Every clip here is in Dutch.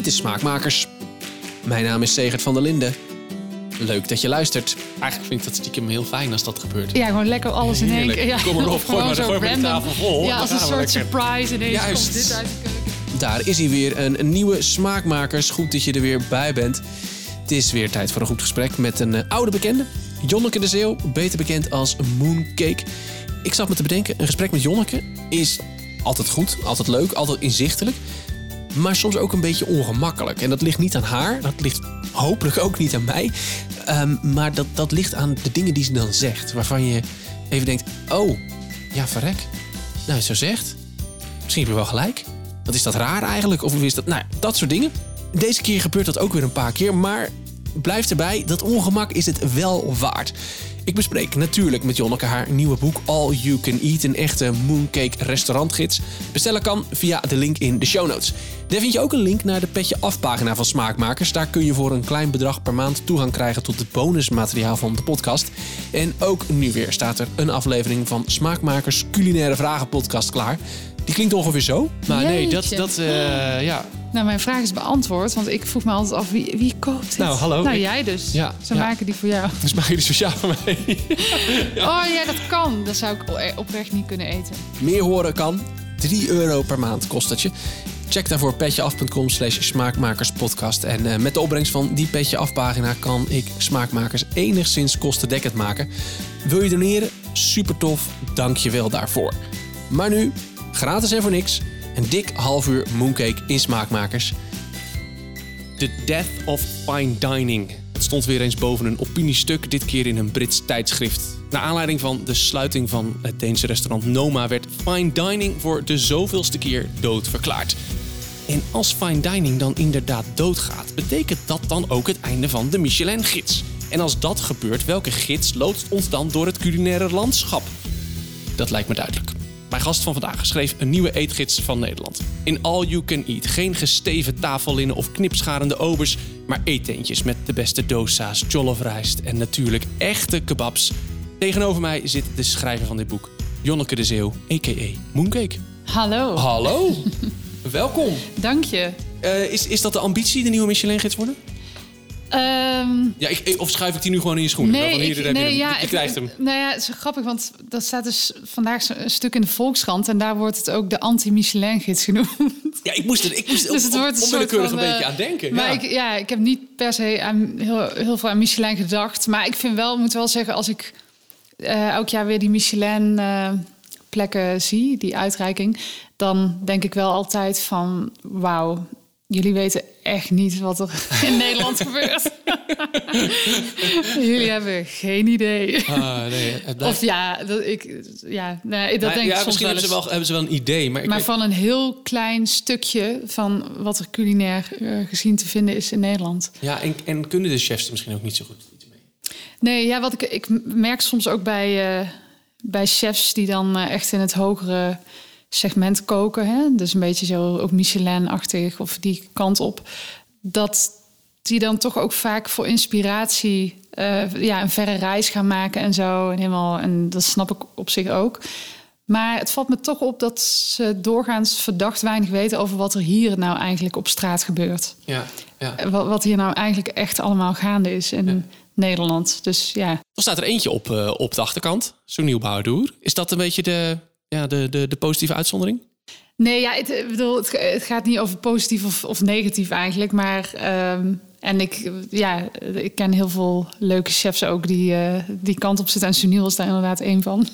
Dit is Smaakmakers. Mijn naam is Segert van der Linden. Leuk dat je luistert. Eigenlijk vind ik dat stiekem heel fijn als dat gebeurt. Ja, gewoon lekker alles in één keer. Ja. Kom erop, gooi maar, zo gooi maar de tafel vol. Ja, als een soort lekker. surprise ineens Juist. komt dit uit de keuken. Daar is hij weer, een, een nieuwe Smaakmakers. Goed dat je er weer bij bent. Het is weer tijd voor een goed gesprek met een eh, oude bekende. Jonneke de Zeeuw, beter bekend als Mooncake. Ik zat me te bedenken, een gesprek met Jonneke is altijd goed, altijd leuk, altijd inzichtelijk. Maar soms ook een beetje ongemakkelijk. En dat ligt niet aan haar, dat ligt hopelijk ook niet aan mij. Ehm, maar dat, dat ligt aan de dingen die ze dan zegt. Waarvan je even denkt, oh, ja verrek. Nou, zo zegt. Misschien heb je wel gelijk. Wat is dat raar eigenlijk? Of is dat... Nou, dat soort dingen. Deze keer gebeurt dat ook weer een paar keer. Maar blijf erbij, dat ongemak is het wel waard. Ik bespreek natuurlijk met Jonneke haar nieuwe boek All You Can Eat. Een echte mooncake restaurantgids. Bestellen kan via de link in de show notes. Daar vind je ook een link naar de Petje Af pagina van Smaakmakers. Daar kun je voor een klein bedrag per maand toegang krijgen tot het bonusmateriaal van de podcast. En ook nu weer staat er een aflevering van Smaakmakers Culinaire Vragen podcast klaar. Die klinkt ongeveer zo. Maar nee, dat, Jeetje. dat eh, ja. Nou, mijn vraag is beantwoord, want ik vroeg me altijd af wie, wie koopt dit? Nou, hallo, Nou, ik- jij dus. Ja, Zo ja. maken die voor jou. Dus maken jullie sociaal voor mij. Oh ja, dat kan. Dat zou ik o- oprecht niet kunnen eten. Meer horen kan. 3 euro per maand kost het je. Check daarvoor petjeaf.com slash smaakmakerspodcast. En eh, met de opbrengst van die Petje Af pagina kan ik Smaakmakers enigszins kostendekkend maken. Wil je doneren? Super tof, dank je wel daarvoor. Maar nu, gratis en voor niks, een dik half uur mooncake in Smaakmakers. The Death of Fine Dining. Het stond weer eens boven een opiniestuk, dit keer in een Brits tijdschrift. Naar aanleiding van de sluiting van het Deense restaurant Noma werd fine dining voor de zoveelste keer doodverklaard. En als fine dining dan inderdaad doodgaat, betekent dat dan ook het einde van de Michelin-gids? En als dat gebeurt, welke gids loodst ons dan door het culinaire landschap? Dat lijkt me duidelijk. Mijn gast van vandaag schreef een nieuwe eetgids van Nederland. In All You Can Eat. Geen gesteven tafellinnen of knipscharende obers, maar eetentjes met de beste dosa's, jollof rijst en natuurlijk echte kebabs. Tegenover mij zit de schrijver van dit boek, Jonneke de Zeeuw, a.k.a. Mooncake. Hallo. Hallo, welkom. Dank je. Eh, is, is dat de ambitie, de nieuwe Michelin-gids worden? Ehm, Ja, ik, of schuif ik die nu gewoon in je schoenen? Nee, ik, je nee hem. ja, je ik- krijgt hem. Nou ja, het is grappig, want dat staat dus vandaag een stuk in de Volkskrant. En daar wordt het ook de anti-Michelin-gids genoemd. Ja, ik moest er, ik moest er Dus het wordt onwillekeurig een eh, beetje aan denken. Maar ja. ik, ja, ik heb niet per se aan heel, heel veel aan Michelin gedacht. Maar ik vind wel, moet wel zeggen, als ik eh, elk jaar weer die Michelin-plekken zie, die uitreiking, dan denk ik wel altijd van, wauw, jullie weten echt niet wat er in Nederland gebeurt. jullie hebben geen idee. Ah, nee, blijft... Of ja, dat, ik, ja, nee, dat denk ik soms misschien wel hebben ze, wel, hebben ze wel een idee, maar ik Maar weet- van een heel klein stukje van wat er culinair eh, gezien te vinden is in Nederland. Ja, en, en kunnen de chefs er misschien ook niet zo goed iets mee? Nee, ja, wat ik, ik merk soms ook bij, eh, bij chefs die dan eh, echt in het hogere segment koken. Hè? Dus een beetje zo ook Michelin-achtig of die kant op. Dat die dan toch ook vaak voor inspiratie eh, ja, een verre reis gaan maken en zo. En, helemaal, en dat snap ik op zich ook. Maar het valt me toch op dat ze doorgaans verdacht weinig weten over wat er hier nou eigenlijk op straat gebeurt. Ja, ja. Wat, wat hier nou eigenlijk echt allemaal gaande is in Nederland. Dus ja, Er staat er eentje op, eh, op de achterkant, zo'n nieuw bouwdoer. Is dat een beetje de, ja, de, de, de positieve uitzondering? Nee, ja, het, ik bedoel, het, het gaat niet over positief of, of negatief eigenlijk. Maar ehm, en ik, ja, ik ken heel veel leuke chefs ook die eh, die kant op zitten. En Sunil is daar inderdaad één van.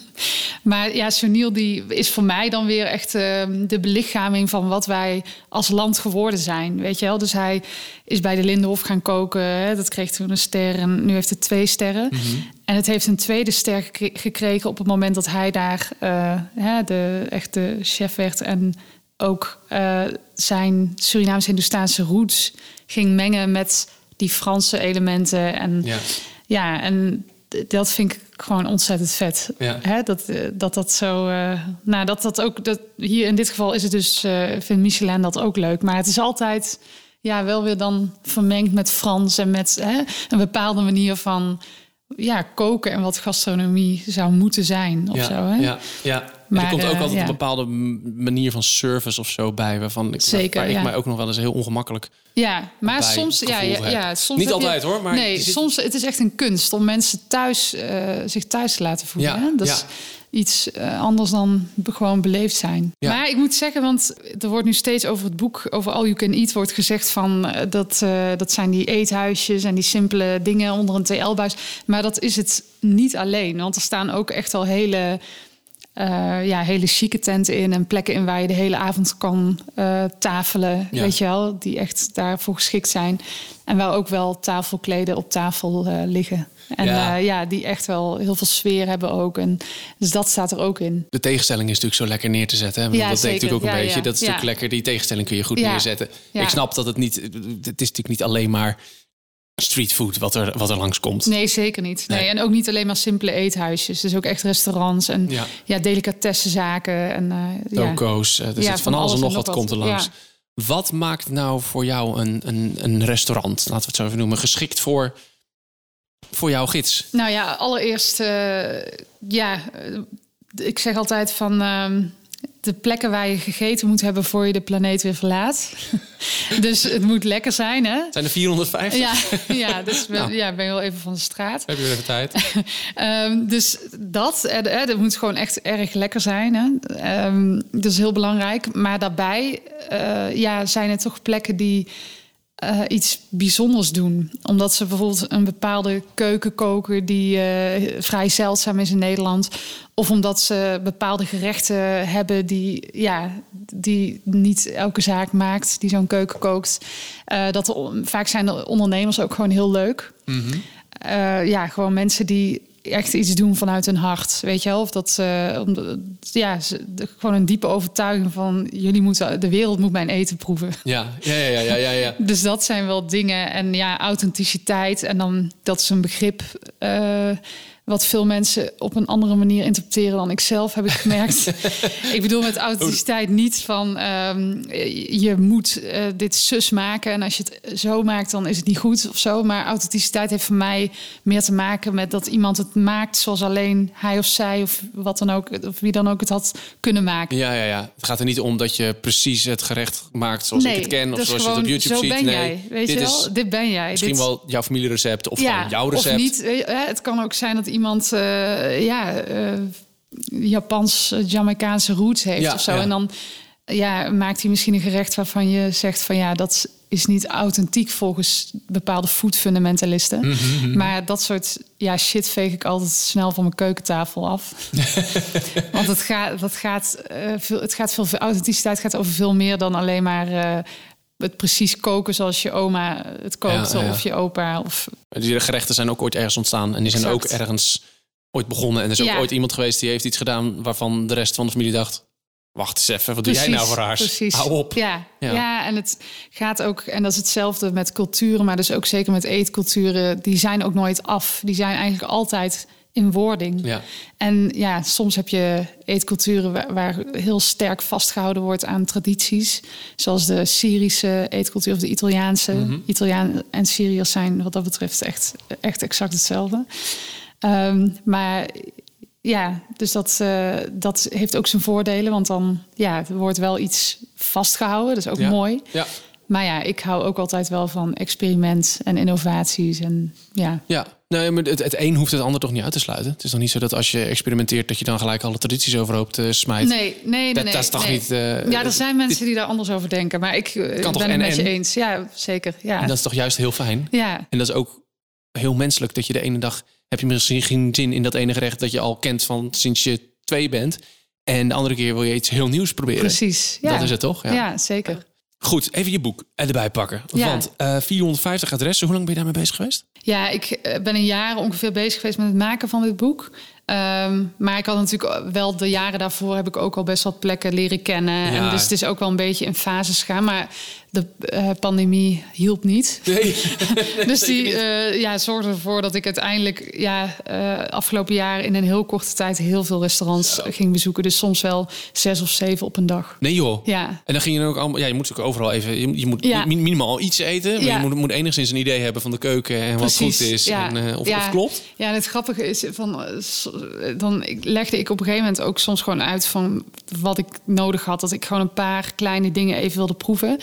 Maar ja, Sunil die is voor mij dan weer echt ehm, de belichaming van wat wij als land geworden zijn. Weet je wel? Dus hij is bij de Lindenhof gaan koken. Hè? Dat kreeg toen een ster en nu heeft het twee sterren. En het heeft een tweede ster gekre- gekregen op het moment dat hij daar hè, de echte chef werd. En ook eh, zijn Surinaams-Hindoestaanse roots ging mengen met die Franse elementen. En Ja. ja, en dat vind ik gewoon ontzettend vet. Ja. Hè, dat, eh, dat dat zo. nou, dat dat ook. Dat, hier in dit geval is het dus. vindt Michelin dat ook leuk. Maar het is altijd. Ja, wel weer dan vermengd met Frans en met hè, een bepaalde manier van. Ja, koken en wat gastronomie zou moeten zijn of ja, zo. Hè? ja, ja. Maar, er komt ook eh, altijd ja. een bepaalde manier van service of zo bij, waarvan ik, Zeker, waar ik mij ook nog wel eens heel ongemakkelijk. Ja, maar soms, ja, ja, soms Niet je- altijd, hoor, maar nee, zit- soms het is echt een kunst om mensen thuis eh, zich thuis te laten voelen. Ja, hè? Dat is iets eh, anders dan gewoon beleefd zijn. Maar ik moet zeggen, want er wordt nu steeds over het boek over All You Can Eat wordt gezegd van dat dat zijn die eethuisjes en die simpele dingen onder een TL-buis. Maar dat is het niet alleen, want er staan ook echt al hele eh, ja, hele chique tenten in en plekken in waar je de hele avond kan eh, tafelen. Ja. Weet je wel, die echt daarvoor geschikt zijn. En waar ook wel tafelkleden op tafel eh, liggen. En Ja. ja. die echt wel heel veel sfeer hebben ook. En, dus dat staat er ook in. De tegenstelling is natuurlijk zo lekker neer te zetten. Hè? Want Ja, dat zeker. natuurlijk ook een beetje. Dat is natuurlijk lekker. Die tegenstelling kun je goed neerzetten. Ik snap dat het niet... Het is natuurlijk niet alleen maar streetfood wat er, wat er langskomt. Nee, zeker niet. Nee. Nee. En ook niet alleen maar simpele eethuisjes. Dus ook echt restaurants en Ja. ja. delicatessenzaken. En. Toko's, eh, er Ja, zit van alles en nog wat komt er langs. Ja. Wat maakt nou voor jou een, een, een restaurant, laten we het zo even noemen, geschikt voor, voor jouw gids? Nou ja, allereerst, eh, ja, ik zeg altijd van ehm, de plekken waar je gegeten moet hebben voor je de planeet weer verlaat. dus het moet lekker zijn, hè? Zijn er 450? Ja, ja, dus ben, Nou. ja, ben wel even van de straat. Heb je weer even tijd? Ehm, dus dat, eh, eh, dat moet gewoon echt erg lekker zijn. Hè? Ehm, dat is heel belangrijk. Maar daarbij eh, ja, zijn er toch plekken die eh, iets bijzonders doen. Omdat ze bijvoorbeeld een bepaalde keuken koken die eh, vrij zeldzaam is in Nederland. Of omdat ze bepaalde gerechten hebben die, ja, die niet elke zaak maakt, die zo'n keuken kookt. Eh, dat vaak zijn de ondernemers ook gewoon heel leuk. Eh, ja, gewoon mensen die echt iets doen vanuit hun hart, weet je wel? Of dat ze, om, ja, ze, de- gewoon een diepe overtuiging van jullie moeten, de wereld moet mijn eten proeven. Ja, ja, ja, ja, ja, ja. Dus dat zijn wel dingen. En ja, authenticiteit. En dan, dat is een begrip eh, wat veel mensen op een andere manier interpreteren dan ik zelf, heb ik gemerkt. ik bedoel met authenticiteit niet van ehm, je moet eh, dit zus maken. En als je het zo maakt, dan is het niet goed of zo. Maar authenticiteit heeft voor mij meer te maken met dat iemand het maakt zoals alleen hij of zij of wat dan ook, of wie dan ook het had kunnen maken. Ja, ja, ja. Het gaat er niet om dat je precies het gerecht maakt zoals ik het ken. Of zoals je het op YouTube zo ziet. ben nee, jij. Weet dit je is wel? Dit ben jij. misschien Dit- wel jouw familierecept of jouw recept. Of niet. Het kan ook zijn dat iemand eh, ja, eh, Japans-Jamaicaanse roots heeft Ja, of zo. ja. En dan ja, maakt hij misschien een gerecht waarvan je zegt van ja, dat is niet authentiek volgens bepaalde food fundamentalisten. Mhm, Maar dat soort ja, shit veeg ik altijd snel van mijn keukentafel af. Want het gaat, dat gaat, eh, veel, het gaat veel, authenticiteit gaat over veel meer dan alleen maar het precies koken zoals je oma het kookt Ja, ja. of je opa. Of, Die gerechten zijn ook ooit ergens ontstaan. En die zijn Exact. ook ergens ooit begonnen. En er is ook Ja. ooit iemand geweest die heeft iets gedaan... waarvan de rest van de familie dacht... wacht eens even, wat doe jij nou voor haar? Precies. Hou op. Ja. ja. en het gaat ook, en dat is hetzelfde met culturen, maar dus ook zeker met eetculturen, die zijn ook nooit af. Die zijn eigenlijk altijd in wording. Ja. En ja, soms heb je eetculturen waar, waar heel sterk vastgehouden wordt aan tradities. Zoals de Syrische eetcultuur of de Italiaanse. Mhm. Italiaan en Syriërs zijn wat dat betreft echt, echt exact hetzelfde. Ehm, maar ja, dus dat, eh, dat heeft ook zijn voordelen. Want dan ja, er wordt wel iets vastgehouden. Dat is ook Ja. mooi. Ja. Maar ja, ik hou ook altijd wel van experiment en innovaties. En ja, Ja, nee, maar het, het een hoeft het ander toch niet uit te sluiten. Het is dan niet zo dat als je experimenteert... dat je dan gelijk alle tradities overhoop uh, smijt. Nee, nee, nee. Dat- nee, dat is toch nee. niet, eh, ja, er zijn mensen die daar anders over denken. Maar ik eh, Kan ben het met je en? eens. Ja, zeker. Ja. En dat is toch juist heel fijn? ja. En dat is ook heel menselijk dat je de ene dag... heb je misschien geen zin in dat ene gerecht... dat je al kent van sinds je twee bent. En de andere keer wil je iets heel nieuws proberen. precies. Ja. Dat is het toch? Ja, zeker. Goed, even je boek erbij pakken. Ja. Want eh 450 adressen, hoe lang ben je daarmee bezig geweest? Ja, ik eh, ben een jaar ongeveer bezig geweest met het maken van dit boek. Ehm, maar ik had natuurlijk wel de jaren daarvoor heb ik ook al best wat plekken leren kennen. Ja. En dus het is ook wel een beetje in fases gaan. Maar de eh, pandemie hielp niet. Nee. dus die eh, ja, zorgde ervoor dat ik uiteindelijk ja, eh, afgelopen jaar in een heel korte tijd heel veel restaurants ging bezoeken. Dus soms wel zes of zeven op een dag. Nee joh. Ja. En dan ging je dan ook allemaal... Ja, je moet natuurlijk overal even... Je, je moet Ja. minimaal iets eten. Maar Ja. je moet, moet enigszins een idee hebben van de keuken en wat goed is. ja. En, of, of klopt. Ja, en het grappige is, van, dan legde ik op een gegeven moment ook soms gewoon uit van wat ik nodig had. Dat ik gewoon een paar kleine dingen even wilde proeven.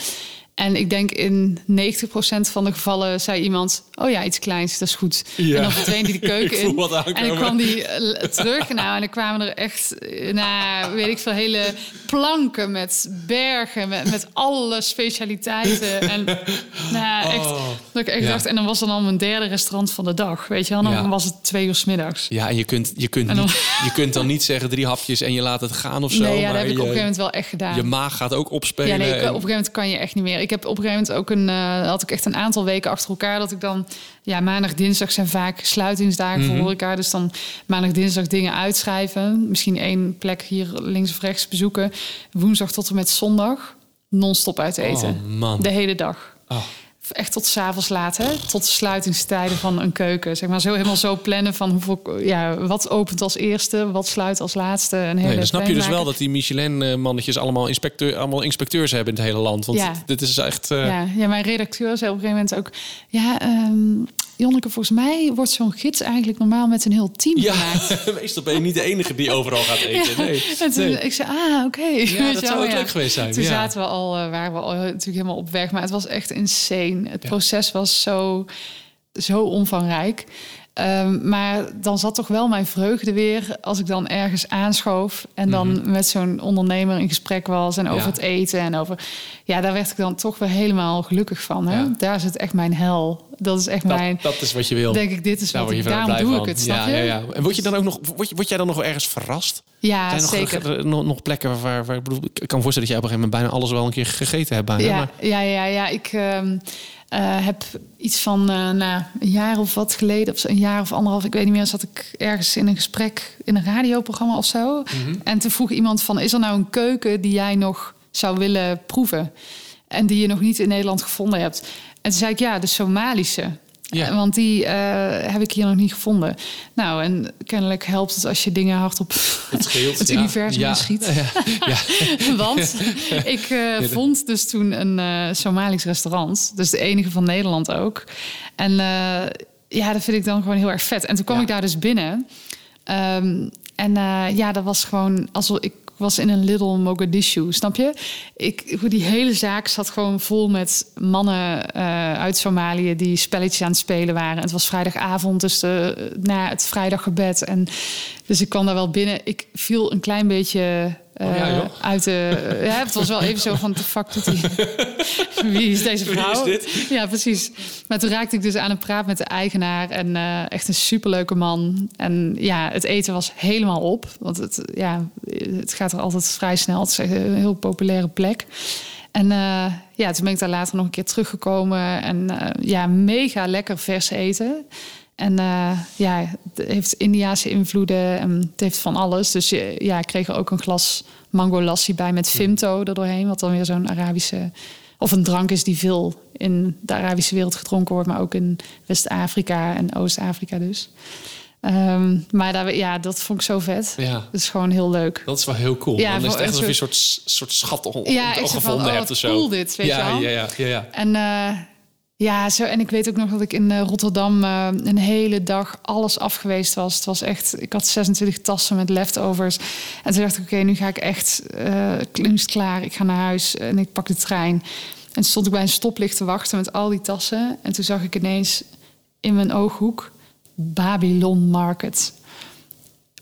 En ik denk in 90% van de gevallen zei iemand: Oh ja, iets kleins, dat is goed. Ja. En dan verdween die de keuken in. En dan kwam die eh, terug. Nou, en dan kwamen er echt, eh, nou, weet ik veel, hele planken met bergen, met, met alle specialiteiten. En nou, echt, dat ik echt Oh. Ja. dacht, en dan was dan al mijn derde restaurant van de dag, weet je. Dan Ja. was het twee uur 's middags. Ja, en je kunt, je, kunt dan- niet, je kunt dan niet zeggen drie hapjes en je laat het gaan of zo. nee, ja, dat heb ik op een gegeven moment wel echt gedaan. je maag gaat ook opspelen. Ja, nee, op en- een gegeven moment kan je echt niet meer. Ik heb op een gegeven moment ook een, eh, had ik echt een aantal weken achter elkaar dat ik dan, ja, maandag, dinsdag zijn vaak sluitingsdagen Mhm. voor horeca. Dus dan maandag, dinsdag dingen uitschrijven. Misschien één plek hier links of rechts bezoeken. Woensdag tot en met zondag non-stop uit eten. Oh, man. De hele dag. Oh. Echt tot s'avonds laat, hè? Tot de sluitingstijden van een keuken. Zeg maar zo helemaal zo plannen van hoeveel, ja, wat opent als eerste, wat sluit als laatste. Een hele Nee, dan snap je dus wel dat die Michelin-mannetjes allemaal, inspecteur, allemaal inspecteurs hebben in het hele land. Want Ja. dit- is echt... eh, Ja, ja, mijn redacteur zei op een gegeven moment ook... Ja, ehm Jonneke, volgens mij wordt zo'n gids eigenlijk normaal met een heel team Ja, gemaakt. meestal ben je niet de enige die overal gaat eten. Nee. En toen Nee. ik zei, ah, oké. Dat zou ook leuk geweest zijn, Toen zaten we al, eh, waren we al natuurlijk helemaal op weg. Maar het was echt insane. Het proces was zo, zo omvangrijk. Ehm, maar dan zat toch wel mijn vreugde weer als ik dan ergens aanschoof en dan met zo'n ondernemer in gesprek was en over Mhm. Ja. het eten en over. Ja, daar werd ik dan toch weer helemaal gelukkig van. Hè? Ja. Daar zit echt mijn hel. Dat is echt mijn. Dat, dat is wat je wil. Denk ik, dit is Daar wat ik. Daarom doe van. ik het. Snap ja, je? Ja, ja. En word, je dan ook nog, word, je, word jij dan nog wel ergens verrast? Ja, Zijn er zeker. nog, nog, nog plekken waar, waar ik bedoel, ik kan me voorstellen dat jij op een gegeven moment bijna alles wel een keer gegeten hebt. Bijna, Ja, maar, ja, ja, ja. Ik ehm, eh, heb iets van eh, nou, een jaar of wat geleden, of zo, een jaar of anderhalf, ik weet niet meer, zat ik ergens in een gesprek in een radioprogramma of zo. Mhm. En toen vroeg iemand van, is er nou een keuken die jij nog zou willen proeven? En die je nog niet in Nederland gevonden hebt. En toen zei ik, ja, de Somalische. Ja. Eh, Want die eh, heb ik hier nog niet gevonden. Nou, en kennelijk helpt het als je dingen hardop het scheelt. het ja. universum ja. ja. Want ik eh, vond dus toen een eh Somalisch restaurant. Dus de enige van Nederland ook. En ja, dat vind ik dan gewoon heel erg vet. En toen kwam ik daar dus binnen. Ehm, en ja, dat was gewoon alsof ik was in een Little Mogadishu, snap je? Ik, hoe die hele zaak zat gewoon vol met mannen eh, uit Somalië die spelletjes aan het spelen waren. En het was vrijdagavond, dus de, na het vrijdaggebed. En dus ik kwam daar wel binnen. Ik viel een klein beetje Oh ja, joh. uit de. ja, het was wel even zo van: de fuck doet hij? Wie is deze Wie is vrouw? dit? Ja, precies. Maar toen raakte ik dus aan het praat met de eigenaar. En eh, echt een superleuke man. En ja, het eten was helemaal op. Want het, ja, het gaat er altijd vrij snel. Het is echt een heel populaire plek. En eh, ja, toen ben ik daar later nog een keer teruggekomen. En eh, ja, mega lekker vers eten. En eh, ja, het heeft Indiaanse invloeden en het heeft van alles. Dus eh, ja, ik kreeg er ook een glas mango lassi bij met Vimto er doorheen. Wat dan weer zo'n Arabische... Of een drank is die veel in de Arabische wereld gedronken wordt... maar ook in West-Afrika en Oost-Afrika dus. Ehm, maar daar, ja, dat vond ik zo vet. Ja. Dat is gewoon heel leuk. Dat is wel heel cool. Ja, dan is het echt alsof je een soort, soort schat Ja, van, gevonden oh, hebt wat of zo. cool dit, weet ja, je wel. Ja, ja, ja, ja. En eh, ja, zo, en ik weet ook nog dat ik in eh, Rotterdam eh, een hele dag alles afgeweest was. Het was echt, ik had 26 tassen met leftovers. En toen dacht ik, oké, nu ga ik echt, het klaar. Ik ga naar huis en ik pak de trein. En stond ik bij een stoplicht te wachten met al die tassen. En toen zag ik ineens in mijn ooghoek Babylon Market.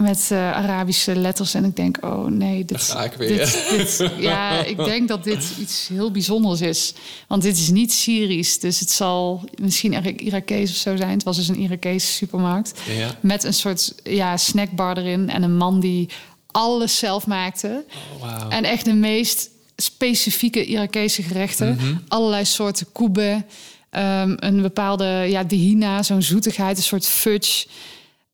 Met eh, Arabische letters. En ik denk, oh nee, dit, ga ik weer. dit, dit- ja, ik denk dat dit iets heel bijzonders is. Want dit is niet Syrisch. Dus het zal misschien Ira- Irakees of zo zijn. Het was dus een Irakese supermarkt. Ja. Met een soort ja, snackbar erin. En een man die alles zelf maakte. Oh. En echt de meest specifieke Irakese gerechten. Mhm. Allerlei soorten koeben. Ehm, een bepaalde ja, dihina, zo'n zoetigheid, een soort fudge.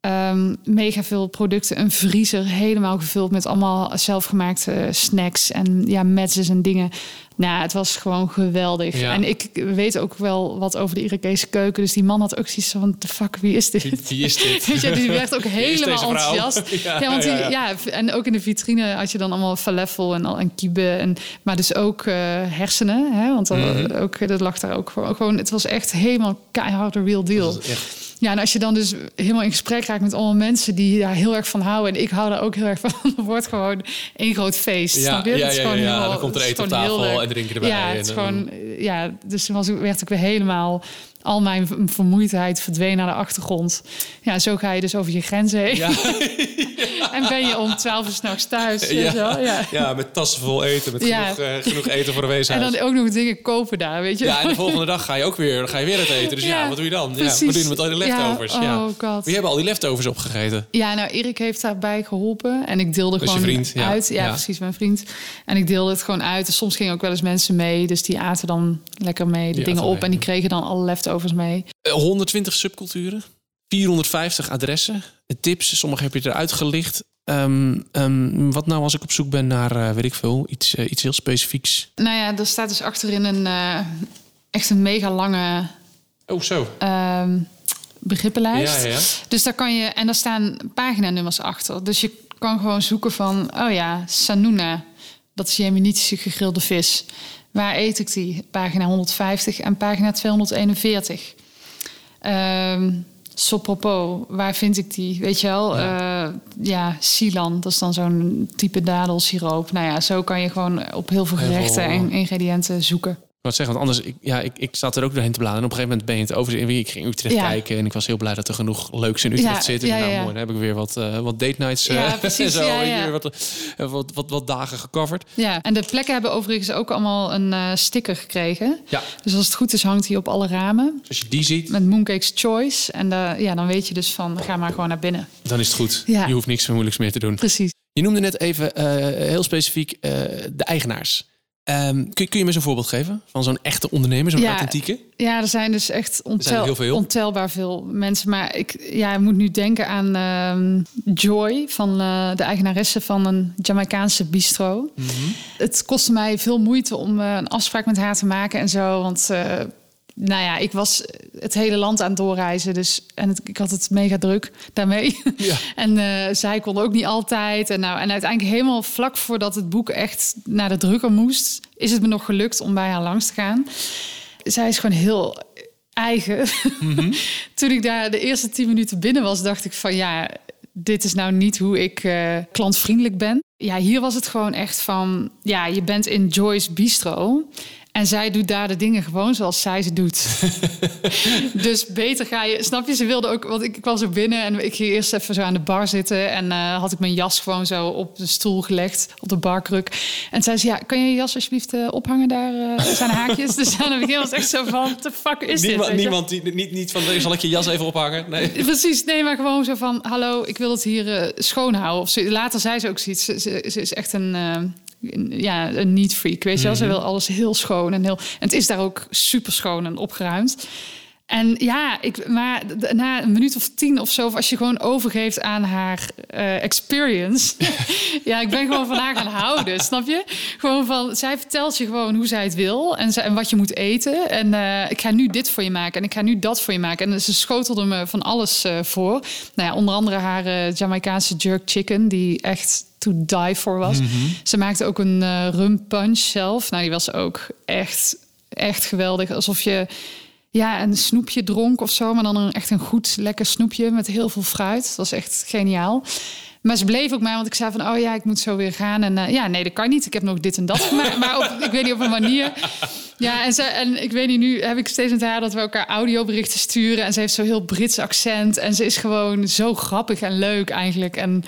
Ehm, mega veel producten, een vriezer helemaal gevuld met allemaal zelfgemaakte snacks en ja, metsjes en dingen. Nou, het was gewoon geweldig. Ja. En ik weet ook wel wat over de Irakese keuken. Dus die man had ook zoiets van, de fuck, wie is dit? Wie, wie is dit? Weet je, die werd ook helemaal enthousiast. Ja, Ja, want die, ja, en ook in de vitrine had je dan allemaal falafel en, al- en kibe. En, maar dus ook eh, hersenen. Hè? Want dan, Mhm. ook, dat lag daar ook gewoon. Het was echt helemaal keihard de real deal. Echt- Ja, en als je dan dus helemaal in gesprek raakt met allemaal mensen die daar heel erg van houden. En ik hou daar ook heel erg van. Dan wordt gewoon één groot feest. Ja, snap je? ja, ja, ja, dan komt er eten op tafel en drinken erbij Ja, het is en, gewoon, ja dus toen was, werd ik weer helemaal... Al mijn vermoeidheid verdween naar de achtergrond. Ja, zo ga je dus over je grenzen heen. Ja, En ben je om twaalf uur s'nachts thuis. ja, wel? Ja. ja, met tassen vol eten, met Ja. genoeg, eh, genoeg eten voor de En weeshuis. dan ook nog dingen kopen daar, weet je Ja, en de volgende dag ga je ook weer, ga je weer het eten. Dus ja, Ja, wat doe je dan? Ja, precies. wat doe je met al die leftovers? Ja, Ja, oh god. Wie hebben al die leftovers opgegeten? Ja, nou, Erik heeft daarbij geholpen. En ik deelde gewoon vriend, ja. uit. Ja, Ja. precies, mijn vriend. En ik deelde het gewoon uit. Soms gingen ook wel eens mensen mee. Dus die aten dan lekker mee de Die dingen op. mee, En die ja. kregen dan alle leftovers mee. Eh, 120 subculturen, 450 adressen, tips, sommige heb je eruit gelicht. Ehm, ehm, wat nou als ik op zoek ben naar, eh, weet ik veel, iets, eh, iets heel specifieks? Nou ja, er staat dus achterin een eh, echt een mega lange Oh, zo. ehm, begrippenlijst. Ja, ja. Dus daar kan je, en daar staan paginanummers achter. Dus je kan gewoon zoeken van, oh ja, Sanuna, dat is jemenitische gegrilde vis. Waar eet ik die? Pagina 150 en pagina 241. Ehm Sopropo, waar vind ik die? Weet je wel? Ja, ja Silan, dat is dan zo'n type dadelsiroop. Nou ja, zo kan je gewoon op heel veel Heel veel, gerechten en ingrediënten zoeken. Wou zeggen, want anders, ik, ja, ik, ik zat er ook doorheen te bladeren. En op een gegeven moment ben je het over. Ik ging Utrecht Ja. kijken en ik was heel blij dat er genoeg leuks in Utrecht Ja, zit. En ja, nou, mooi, dan heb ik weer wat, eh, wat date nights. eh, precies, en zo, weer wat, eh, wat, wat, wat dagen gecoverd. Ja, en de plekken hebben overigens ook allemaal een sticker gekregen. Ja, Dus als het goed is, hangt hij op alle ramen. als je die ziet, Met Mooncake's Choice. En ja, dan weet je dus van, ga maar gewoon naar binnen. dan is het goed. Ja. Je hoeft niks moeilijks meer te doen. Precies. Je noemde net even heel specifiek de eigenaars. Ehm, kun, kun je me zo'n voorbeeld geven van zo'n echte ondernemer, zo'n Ja. authentieke? Ja, er zijn dus echt ontel, heel veel. ontelbaar veel mensen. Maar ik ja, ik moet nu denken aan ehm, Joy, van eh, de eigenaresse van een Jamaicaanse bistro. Mhm. Het kostte mij veel moeite om eh, een afspraak met haar te maken en zo. Want eh, nou ja, ik was het hele land aan het doorreizen. Dus, en het- ik had het mega druk daarmee. Ja. En eh, zij kon ook niet altijd. En, nou, en uiteindelijk helemaal vlak voordat het boek echt naar de drukker moest... is het me nog gelukt om bij haar langs te gaan. Zij is gewoon heel eigen. Toen ik daar de eerste tien minuten binnen was, dacht ik van ja, dit is nou niet hoe ik eh, klantvriendelijk ben. Ja, hier was het gewoon echt van, ja, je bent in Joyce Bistro. En zij doet daar de dingen gewoon zoals zij ze doet. dus beter ga je, snap je? Ze wilde ook, want ik, ik kwam zo binnen en ik ging eerst even zo aan de bar zitten. En eh, had ik mijn jas gewoon zo op de stoel gelegd, op de barkruk. En zei ze, ja, kan je je jas alsjeblieft eh, ophangen daar? er zijn haakjes. dus aan het begin was echt zo van, what the fuck is dit? Niemand, je? niemand die, niet, niet van, zal ik je jas even ophangen? Nee. Precies, nee, maar gewoon zo van... hallo, ik wil het hier eh, schoonhouden. Of ze, later zei ze ook zoiets. Ze, ze, ze is echt een, een- ja, een neat freak, weet je wel. Ze wil alles heel schoon en heel... En het is daar ook super schoon en opgeruimd. En ja, ik, maar na een minuut of tien of zo... of als je gewoon overgeeft aan haar eh, experience... ja, ik ben gewoon van haar gaan houden, snap je? Gewoon van, zij vertelt je gewoon hoe zij het wil... en, ze, en wat je moet eten. En eh, ik ga nu dit voor je maken en ik ga nu dat voor je maken. En ze schotelde me van alles eh, voor. Nou ja, onder andere haar Jamaicaanse jerk chicken... die echt to die for was. Ze maakte ook een rum punch zelf. Nou, die was ook echt, echt geweldig. Alsof je ja, een snoepje dronk of zo. Maar dan een, echt een goed, lekker snoepje met heel veel fruit. Dat was echt geniaal. Maar ze bleef ook maar, want ik zei van... oh ja, ik moet zo weer gaan. En eh, ja, nee, dat kan niet. Ik heb nog dit en dat gemaakt. Maar op, ik weet niet op een manier... Ja, en, ze, en ik weet niet, nu heb ik steeds met haar... dat we elkaar audioberichten sturen. En ze heeft zo'n heel Brits accent. En ze is gewoon zo grappig en leuk eigenlijk. En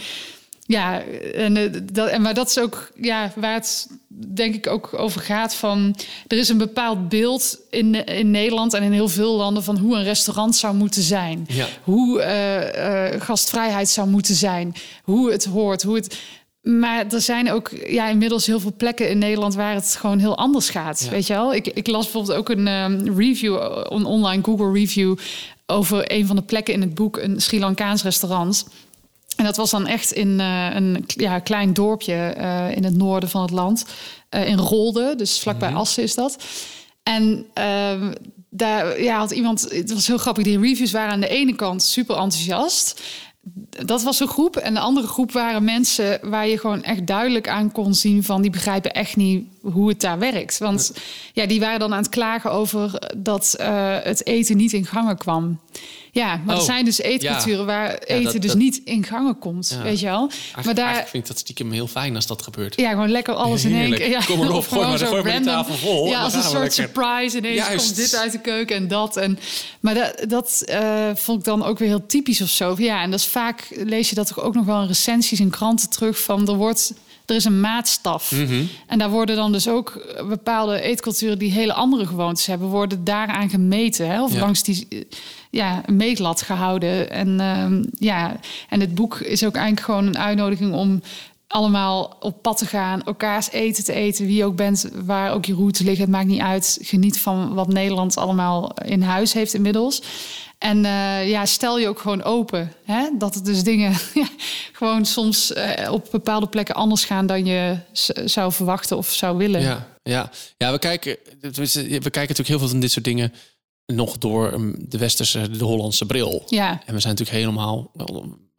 ja, en, eh, dat, en maar dat is ook ja, waar het denk ik ook over gaat van... er is een bepaald beeld in, in Nederland en in heel veel landen... van hoe een restaurant zou moeten zijn. Ja. Hoe eh, eh, gastvrijheid zou moeten zijn. Hoe het hoort, hoe het... Maar er zijn ook ja, inmiddels heel veel plekken in Nederland waar het gewoon heel anders gaat. Ja. Weet je wel? Ik, ik las bijvoorbeeld ook een ehm, review, een online Google review over een van de plekken in het boek, een Sri Lankaans restaurant. En dat was dan echt in eh, een ja, klein dorpje eh, in het noorden van het land. eh, in Rolde, dus vlakbij Assen is dat. En ehm, daar ja, had iemand, het was heel grappig, die reviews waren aan de ene kant super enthousiast. Dat was een groep. En de andere groep waren mensen waar je gewoon echt duidelijk aan kon zien van die begrijpen echt niet hoe het daar werkt. Want ja, die waren dan aan het klagen over dat het eten niet in gangen kwam. Ja, maar er Oh, zijn dus eetculturen waar eten dat- dus dat- niet in gangen komt, Ja. weet je wel. Eigenlijk, maar daar, vind ik dat stiekem heel fijn als dat gebeurt. ja, gewoon lekker alles in één keer. Ja, Kom maar op, of gooi gewoon maar- gooi maar random. tafel vol Ja, als een soort surprise. Ineens Juist. komt dit uit de keuken en dat. En, maar dat, dat eh, vond ik dan ook weer heel typisch of zo. Ja, en dat is vaak, lees je dat toch ook nog wel in recensies in kranten terug... van er wordt... Er is een maatstaf. Mhm. En daar worden dan dus ook bepaalde eetculturen die hele andere gewoontes hebben, worden daaraan gemeten. Hè? Of Ja. langs die ja, een meetlat gehouden. En ehm, ja, en het boek is ook eigenlijk gewoon een uitnodiging om allemaal op pad te gaan, elkaars eten te eten, wie je ook bent, waar ook je route ligt, het maakt niet uit. Geniet van wat Nederland allemaal in huis heeft inmiddels. En eh, ja, stel je ook gewoon open. Hè? Dat het dus dingen gewoon soms eh, op bepaalde plekken anders gaan dan je zou verwachten of zou willen. Ja, ja. ja we, kijken, we kijken natuurlijk heel veel van dit soort dingen nog door um, de westerse, de Hollandse bril. Ja, En we zijn natuurlijk helemaal,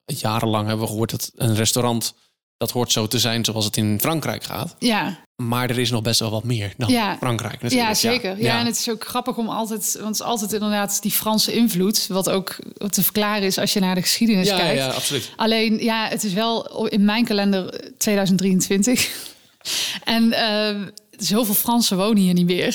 jarenlang hebben we gehoord dat een restaurant, dat hoort zo te zijn zoals het in Frankrijk gaat. ja, Maar er is nog best wel wat meer dan Ja. Frankrijk natuurlijk. ja zeker. Ja. en het is ook grappig om altijd, want het is altijd inderdaad die Franse invloed, wat ook te verklaren is als je naar de geschiedenis ja, kijkt. ja, absoluut. Alleen, ja, het is wel in mijn kalender 2023. en eh, zoveel Fransen wonen hier niet meer.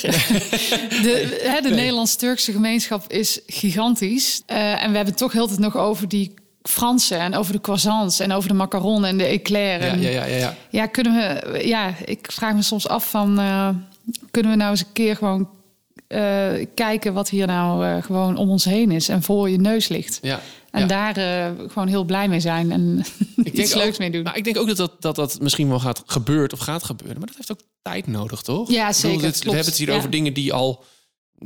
de de Nederlands-Turkse gemeenschap is gigantisch. Eh, en we hebben het toch heel het nog over die Fransen en over de croissants en over de macaron en de eclair. Ja, en, ja, ja, ja, ja. ja, kunnen we... Ja, ik vraag me soms af van... eh, kunnen we nou eens een keer gewoon eh, kijken wat hier nou eh, gewoon om ons heen is en voor je neus ligt. ja. En ja. daar gewoon heel blij mee zijn en iets ook- leuks mee doen. Maar ik denk ook dat dat, dat dat misschien wel gaat gebeurt of gaat gebeuren. Maar dat heeft ook tijd nodig, toch? Ja, Ik bedoel, zeker, dit- we hebben het hier ja. over dingen die al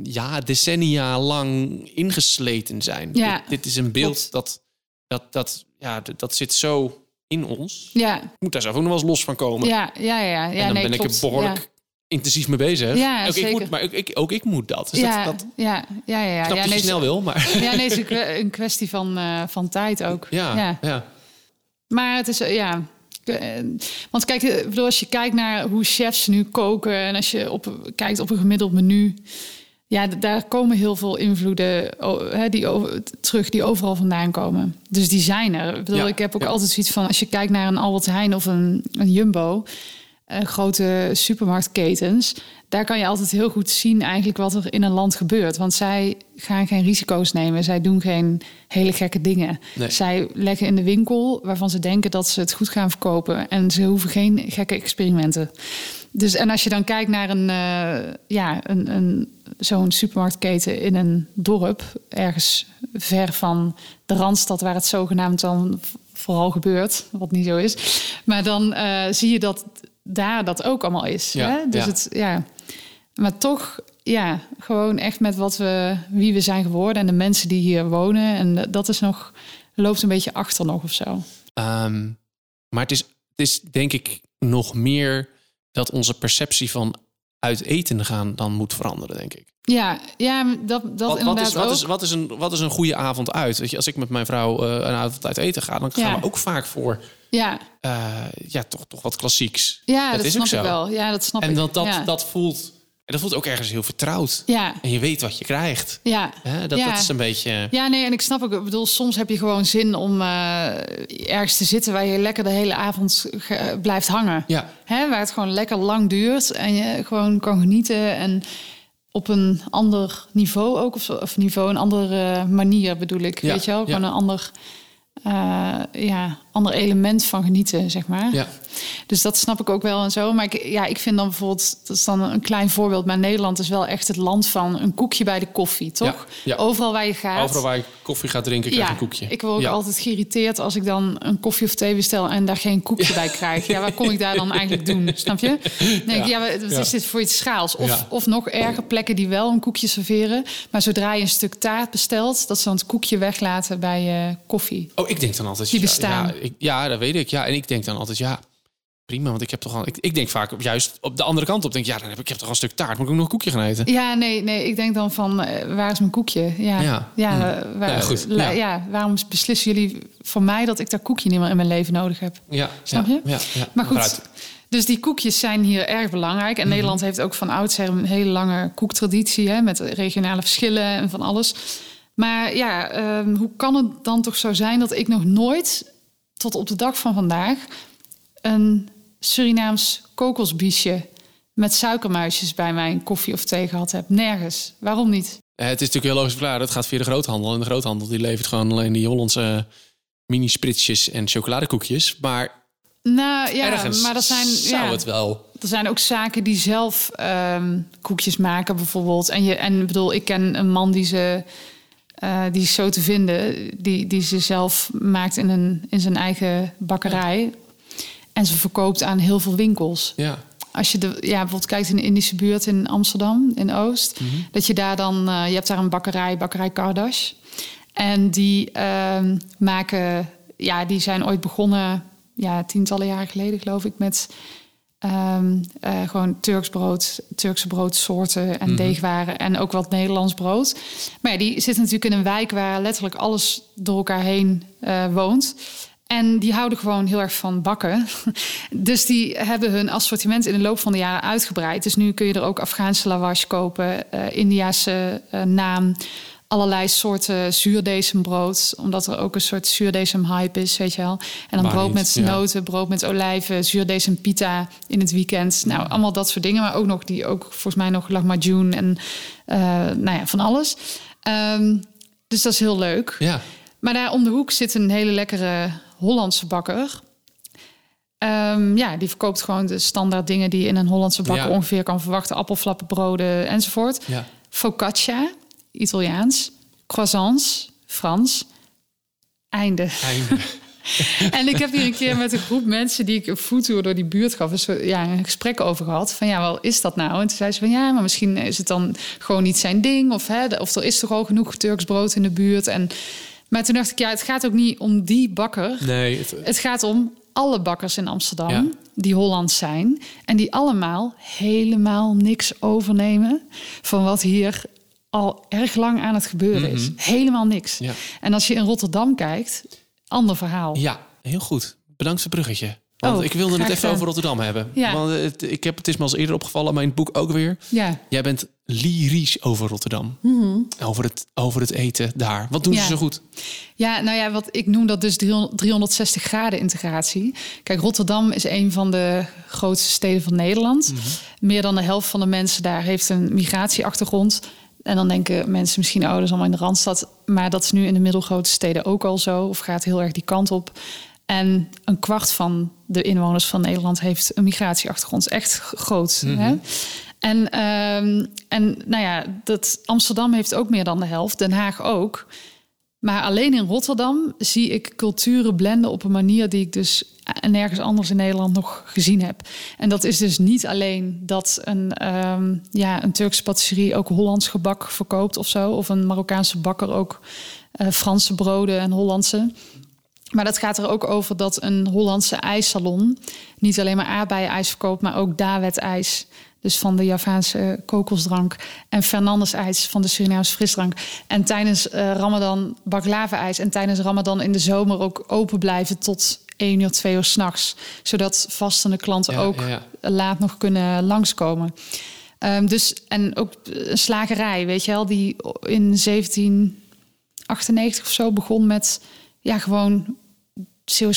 ja, decennia lang ingesleten zijn. Ja, dit, dit is een beeld klopt. dat, dat, dat, ja, dat, dat zit zo in ons. Ja, Ik moet daar zelf ook nog wel eens los van komen. ja, ja, ja. ja en dan nee, ben klopt. ik er behoorlijk Ja. intensief mee bezig. Ja, ook ik zeker. moet, maar ook ik, ook ik moet dat. Dus ja, dat, dat ja, ja, ja, ja. snap ja, dat nee, je snel wil, maar Ja, nee, het is een kwe- een kwestie van, eh, van tijd ook. ja, ja. ja. Maar het is, eh, ja... eh, Want kijk, als je kijkt naar hoe chefs nu koken... en als je op, kijkt op een gemiddeld menu... Ja, daar komen heel veel invloeden die over, terug die overal vandaan komen. Dus die zijn er. Ik, bedoel, Ja, ik heb ook ja. altijd zoiets van... als je kijkt naar een Albert Heijn of een, een Jumbo... eh, grote supermarktketens... daar kan je altijd heel goed zien eigenlijk wat er in een land gebeurt. Want zij gaan geen risico's nemen. Zij doen geen hele gekke dingen. Nee. Zij leggen in de winkel waarvan ze denken dat ze het goed gaan verkopen. En ze hoeven geen gekke experimenten. Dus en als je dan kijkt naar een, eh, ja, een, een, zo'n supermarktketen in een dorp, ergens ver van de randstad, waar het zogenaamd dan vooral gebeurt, wat niet zo is. Maar dan eh, zie je dat daar dat ook allemaal is. Ja, hè? Dus ja. het, ja. Maar toch, ja, gewoon echt met wat we, wie we zijn geworden en de mensen die hier wonen. En dat is nog, loopt een beetje achter nog of zo. Ehm, maar het is, het is denk ik nog meer dat onze perceptie van uit eten gaan dan moet veranderen, denk ik. Ja, ja dat, dat Wat, wat, inderdaad is, wat, ook. is, wat, is een, wat is een goede avond uit? Weet je, als ik met mijn vrouw eh, een avond uit eten ga, dan gaan Ja. we ook vaak voor ja, eh, ja, toch, toch wat klassieks. ja dat, is snap ook zo. ik wel. Ja, dat snap En ik. dat, dat, ja. dat, voelt, en dat voelt ook ergens heel vertrouwd. Ja, En je weet wat je krijgt. ja. Dat, Ja. dat is een beetje... Ja, nee, en ik snap ook. Ik bedoel, soms heb je gewoon zin om eh, ergens te zitten waar je lekker de hele avond ge- blijft hangen. Ja, Hè, waar het gewoon lekker lang duurt en je gewoon kan genieten. En op een ander niveau ook, of, of niveau, een andere manier bedoel ik. Ja, Weet je wel? Gewoon een ander, eh, ja, ander element van genieten, zeg maar. Ja. Dus dat snap ik ook wel en zo. Maar ik, ja, ik vind dan bijvoorbeeld, dat is dan een klein voorbeeld, maar Nederland is wel echt het land van een koekje bij de koffie, toch? Ja, ja. Overal waar je gaat. Overal waar je koffie gaat drinken, krijg je ja, een koekje. ik word ook altijd geïrriteerd als ik dan een koffie of thee bestel en daar geen koekje bij krijg. Ja, wat kom ik daar dan eigenlijk doen? Snap je? Ik, ja, wat is dit voor iets schaals? Of, of nog erger plekken die wel een koekje serveren, maar zodra je een stuk taart bestelt, dat ze dan het koekje weglaten bij je koffie. Oh, ik denk dan altijd... Die bestaan. Ja, ik- ja, dat weet ik. Ja, en ik denk dan altijd, ja, prima. Want ik heb toch al... Ik, ik denk vaak op, juist op de andere kant op. Denk, ja, dan heb ik, ik heb toch al een stuk taart. Moet ik ook nog een koekje gaan eten? Ja, nee, nee, ik denk dan van, eh, waar is mijn koekje? Ja, Ja. ja, Hm. eh, waar- Ja, goed. la- Ja. ja, waarom beslissen jullie voor mij dat ik dat koekje niet meer in mijn leven nodig heb? Ja, Snap ja, je? Ja. Maar goed, Vooruit. dus die koekjes zijn hier erg belangrijk. Mhm. En Nederland heeft ook van oudsher een hele lange koektraditie... Hè, met regionale verschillen en van alles. Maar ja, ehm, hoe kan het dan toch zo zijn dat ik nog nooit... tot op de dag van vandaag... een Surinaams kokosbiesje met suikermuisjes bij mijn koffie of thee gehad heb? Nergens. Waarom niet? Eh, Het is natuurlijk heel logisch verklaard. Het gaat via de groothandel. En de groothandel die levert gewoon alleen die Hollandse mini-spritsjes en chocoladekoekjes. Maar Nou ja, ergens maar dat zijn... zou ja. het wel... Er zijn ook zaken die zelf ehm, koekjes maken, bijvoorbeeld. En, je, en bedoel, ik ken een man die ze. Eh, die is zo te vinden, die, die ze zelf maakt in, een, in zijn eigen bakkerij. En ze verkoopt aan heel veel winkels. Ja, Als je de, ja, bijvoorbeeld kijkt in de Indische buurt in Amsterdam, in Oost, Mhm. dat je daar dan, eh, je hebt daar een bakkerij, bakkerij Kardash. En die ehm, maken, ja, die zijn ooit begonnen, ja, tientallen jaren geleden geloof ik, met ehm, eh, gewoon Turks brood, Turkse broodsoorten en deegwaren en ook wat Nederlands brood. Maar ja, die zitten natuurlijk in een wijk waar letterlijk alles door elkaar heen eh, woont. En die houden gewoon heel erg van bakken. Dus die hebben hun assortiment in de loop van de jaren uitgebreid. Dus nu kun je er ook Afghaanse lavash kopen, eh Indiase naam, allerlei soorten zuurdesembrood. Omdat er ook een soort zuurdesem hype is, weet je wel. En dan brood niet, met ja. noten, brood met olijven, zuurdesem pita in het weekend. Nou, allemaal dat soort dingen. Maar ook nog die, ook volgens mij nog lahmacun en eh, nou ja, van alles. Ehm, dus dat is heel leuk. ja. Maar daar om de hoek zit een hele lekkere Hollandse bakker. Ehm, ja, die verkoopt gewoon de standaard dingen die je in een Hollandse bakker Ja. ongeveer kan verwachten. Appelflappenbroden enzovoort. ja. Focaccia, Italiaans. Croissants, Frans. Einde. Einde. En ik heb hier een keer met een groep mensen die ik een foodtour door die buurt gaf, een, soort- ja, een gesprek over gehad. Van ja, wel is dat nou? En toen zei ze van ja, maar misschien is het dan gewoon niet zijn ding. Of, hè, of er is toch al genoeg Turks brood in de buurt. En, maar toen dacht ik, ja, het gaat ook niet om die bakker. Nee, het, Het gaat om alle bakkers in Amsterdam Ja. die Hollands zijn. En die allemaal helemaal niks overnemen van wat hier al erg lang aan het gebeuren is. Helemaal niks. Mhm. Ja. En als je in Rotterdam kijkt, ander verhaal. ja, heel goed. Bedankt voor het bruggetje. Want Oh, ik wilde het even gedaan. over Rotterdam hebben. Ja. Want het, ik heb, het is me al eerder opgevallen, maar in het boek ook weer. Ja. Jij bent lyrisch over Rotterdam. Over, het, over het eten daar. Wat doen Mhm. Ja. ze zo goed? Ja, nou ja, wat ik noem dat dus 300 360 graden integratie. Kijk, Rotterdam is een van de grootste steden van Nederland. Meer dan de helft van de mensen daar heeft een migratieachtergrond. En dan denken mensen misschien, oh, dat is allemaal in de Randstad. Maar dat is nu in de middelgrote steden ook al zo. Of gaat heel erg die kant op. En een kwart van de inwoners van Nederland heeft een migratieachtergrond. Echt groot. hè? En, ehm, en nou ja, dat Amsterdam heeft ook meer dan de helft. Den Haag ook. Maar alleen in Rotterdam zie ik culturen blenden op een manier die ik dus nergens anders in Nederland nog gezien heb. En dat is dus niet alleen dat een, ehm, ja, een Turkse patisserie ook Hollands gebak verkoopt of zo. Of een Marokkaanse bakker ook eh, Franse broden en Hollandse. Maar dat gaat er ook over dat een Hollandse ijssalon niet alleen maar aardbeienijs verkoopt, maar ook Dawet-ijs. Dus van de Javaanse kokosdrank. En Fernandes ijs van de Surinaamse frisdrank. En tijdens eh, Ramadan baklava-ijs. En tijdens Ramadan in de zomer ook open blijven tot 1 uur, 2 uur s'nachts. Zodat vastende klanten Ja, ook ja, laat nog kunnen langskomen. Ehm, dus, en ook een slagerij, weet je wel, die in 1798 of zo begon met ja, gewoon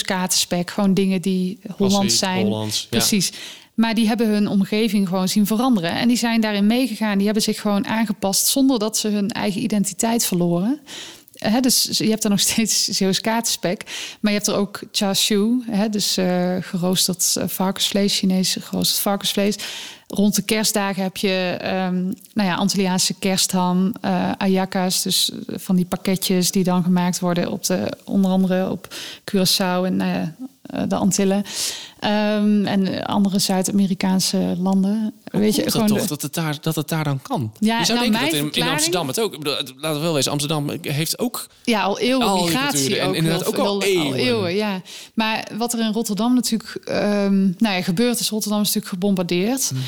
katerspek. Gewoon dingen die Hollands zijn. Hollands, ja. Precies. Maar die hebben hun omgeving gewoon zien veranderen. En die zijn daarin meegegaan. Die hebben zich gewoon aangepast zonder dat ze hun eigen identiteit verloren. Hè, dus je hebt er nog steeds Zeeuws katerspek. Maar je hebt er ook char hè, dus eh, geroosterd eh, varkensvlees, Chinees geroosterd varkensvlees. Rond de kerstdagen heb je ehm, nou ja, Antilliaanse kerstham, eh ayacas, dus van die pakketjes die dan gemaakt worden op de, onder andere op Curaçao en de Antillen. Ehm, en andere Zuid-Amerikaanse landen. Weet je, Komt gewoon dat de- dat het, daar, dat het daar dan kan? Ja, je zou nou, denken dat in, in Amsterdam het ook... Laten we wel wezen, Amsterdam heeft ook... Ja, al eeuwen Al migratie. En ook. inderdaad heel- ook al eeuwen. ja. Maar wat er in Rotterdam natuurlijk ehm, nou ja, gebeurt, is Rotterdam is natuurlijk gebombardeerd. Mhm.